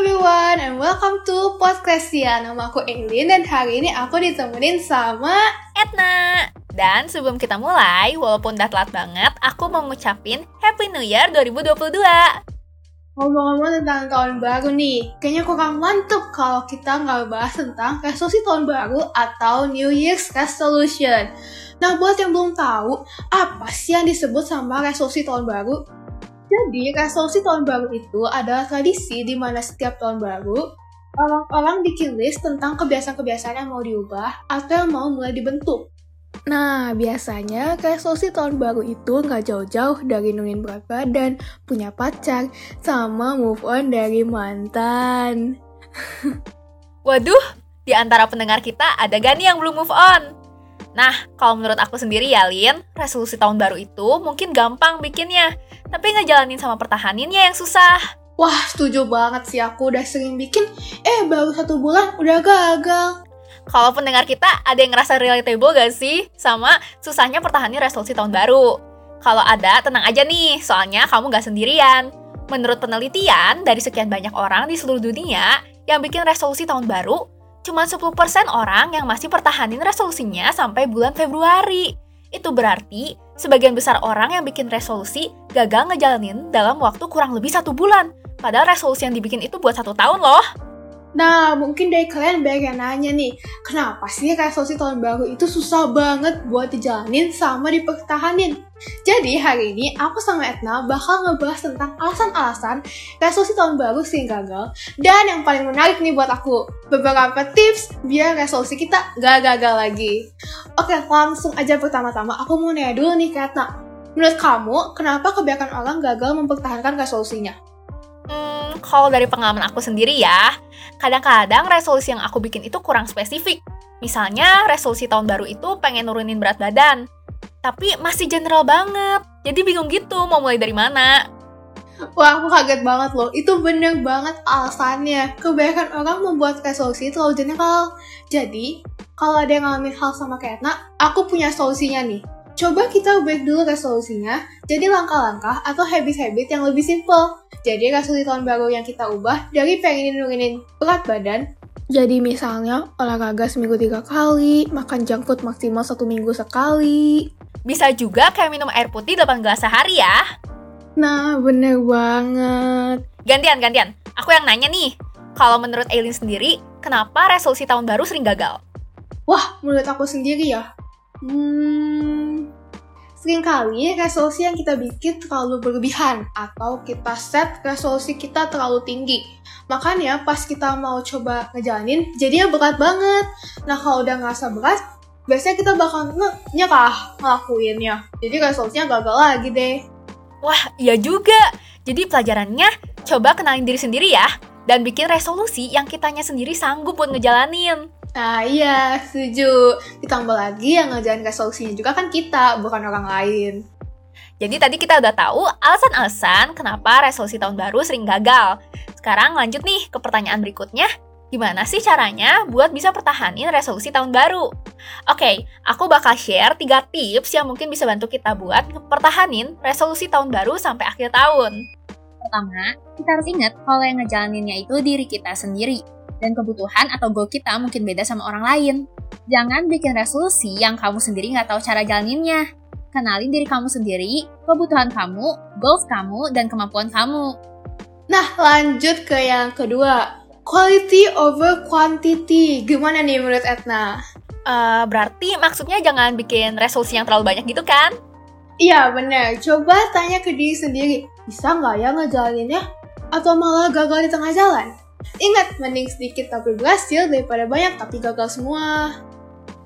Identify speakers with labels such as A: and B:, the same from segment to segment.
A: everyone and welcome to podcast ya. Nama aku Eileen dan hari ini aku ditemenin sama
B: Etna. Dan sebelum kita mulai, walaupun udah telat banget, aku mau ngucapin Happy New Year 2022.
A: Ngomong-ngomong tentang tahun baru nih, kayaknya kurang mantep kalau kita nggak bahas tentang resolusi tahun baru atau New Year's Resolution. Nah, buat yang belum tahu, apa sih yang disebut sama resolusi tahun baru? Jadi, resolusi tahun baru itu adalah tradisi di mana setiap tahun baru, orang-orang bikin list tentang kebiasaan-kebiasaan yang mau diubah atau yang mau mulai dibentuk. Nah, biasanya resolusi tahun baru itu nggak jauh-jauh dari nurunin berat badan, punya pacar, sama move on dari mantan.
B: Waduh, di antara pendengar kita ada gak nih yang belum move on? Nah, kalau menurut aku sendiri ya, Lin, resolusi tahun baru itu mungkin gampang bikinnya, tapi ngejalanin sama pertahaninnya yang susah.
A: Wah, setuju banget sih aku udah sering bikin, eh baru satu bulan udah gagal.
B: Kalau pendengar kita ada yang ngerasa relatable gak sih sama susahnya pertahanin resolusi tahun baru? Kalau ada, tenang aja nih, soalnya kamu gak sendirian. Menurut penelitian, dari sekian banyak orang di seluruh dunia yang bikin resolusi tahun baru, cuma 10% orang yang masih pertahanin resolusinya sampai bulan Februari. Itu berarti sebagian besar orang yang bikin resolusi gagal ngejalanin dalam waktu kurang lebih satu bulan. Padahal resolusi yang dibikin itu buat satu tahun loh.
A: Nah, mungkin dari kalian banyak yang nanya nih, kenapa sih resolusi tahun baru itu susah banget buat dijalanin sama dipertahanin? Jadi hari ini aku sama Etna bakal ngebahas tentang alasan-alasan resolusi tahun baru sering gagal dan yang paling menarik nih buat aku, beberapa tips biar resolusi kita gak gagal lagi. Oke, langsung aja pertama-tama aku mau nanya dulu nih ke Etna. Menurut kamu, kenapa kebanyakan orang gagal mempertahankan resolusinya?
B: Hmm, kalau dari pengalaman aku sendiri ya, kadang-kadang resolusi yang aku bikin itu kurang spesifik. Misalnya, resolusi tahun baru itu pengen nurunin berat badan. Tapi masih general banget. Jadi bingung gitu mau mulai dari mana.
A: Wah, aku kaget banget loh. Itu bener banget alasannya. Kebanyakan orang membuat resolusi terlalu general. Jadi, kalau ada yang ngalamin hal sama kayak Etna, aku punya solusinya nih. Coba kita break dulu resolusinya, jadi langkah-langkah atau habit-habit yang lebih simple. Jadi resolusi tahun baru yang kita ubah dari pengen nurunin berat badan, jadi misalnya olahraga seminggu tiga kali, makan junk food maksimal satu minggu sekali.
B: Bisa juga kayak minum air putih 8 gelas sehari ya.
A: Nah, bener banget.
B: Gantian, gantian. Aku yang nanya nih. Kalau menurut Aileen sendiri, kenapa resolusi tahun baru sering gagal?
A: Wah, menurut aku sendiri ya. Hmm, Seringkali resolusi yang kita bikin terlalu berlebihan atau kita set resolusi kita terlalu tinggi. Makanya pas kita mau coba ngejalanin, jadinya berat banget. Nah kalau udah ngerasa berat, biasanya kita bakal nyerah ngelakuinnya. Jadi resolusinya gagal lagi deh.
B: Wah, iya juga. Jadi pelajarannya, coba kenalin diri sendiri ya. Dan bikin resolusi yang kitanya sendiri sanggup buat ngejalanin.
A: Nah iya, setuju. Ditambah lagi yang ngejalan resolusinya juga kan kita, bukan orang lain.
B: Jadi tadi kita udah tahu alasan-alasan kenapa resolusi tahun baru sering gagal. Sekarang lanjut nih ke pertanyaan berikutnya. Gimana sih caranya buat bisa pertahanin resolusi tahun baru? Oke, aku bakal share 3 tips yang mungkin bisa bantu kita buat pertahanin resolusi tahun baru sampai akhir tahun.
C: Pertama, kita harus ingat kalau yang ngejalaninnya itu diri kita sendiri dan kebutuhan atau goal kita mungkin beda sama orang lain. Jangan bikin resolusi yang kamu sendiri nggak tahu cara jalaninnya. Kenalin diri kamu sendiri, kebutuhan kamu, goals kamu, dan kemampuan kamu.
A: Nah, lanjut ke yang kedua. Quality over quantity. Gimana nih menurut Etna?
B: Uh, berarti maksudnya jangan bikin resolusi yang terlalu banyak gitu kan?
A: Iya, bener. Coba tanya ke diri sendiri. Bisa nggak ya ngejalaninnya? Atau malah gagal di tengah jalan? Ingat, mending sedikit tapi berhasil daripada banyak tapi gagal semua.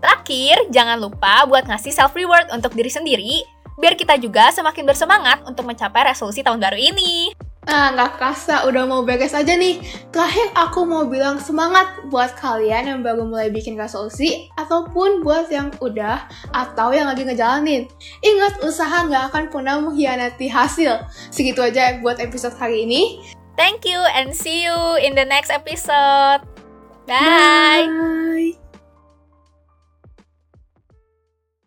B: Terakhir, jangan lupa buat ngasih self-reward untuk diri sendiri, biar kita juga semakin bersemangat untuk mencapai resolusi tahun baru ini.
A: Nah, nggak kerasa udah mau beres aja nih. Terakhir aku mau bilang semangat buat kalian yang baru mulai bikin resolusi, ataupun buat yang udah atau yang lagi ngejalanin. Ingat, usaha nggak akan pernah mengkhianati hasil. Segitu aja buat episode hari ini.
B: Thank you and see you in the next episode. Bye.
A: Bye.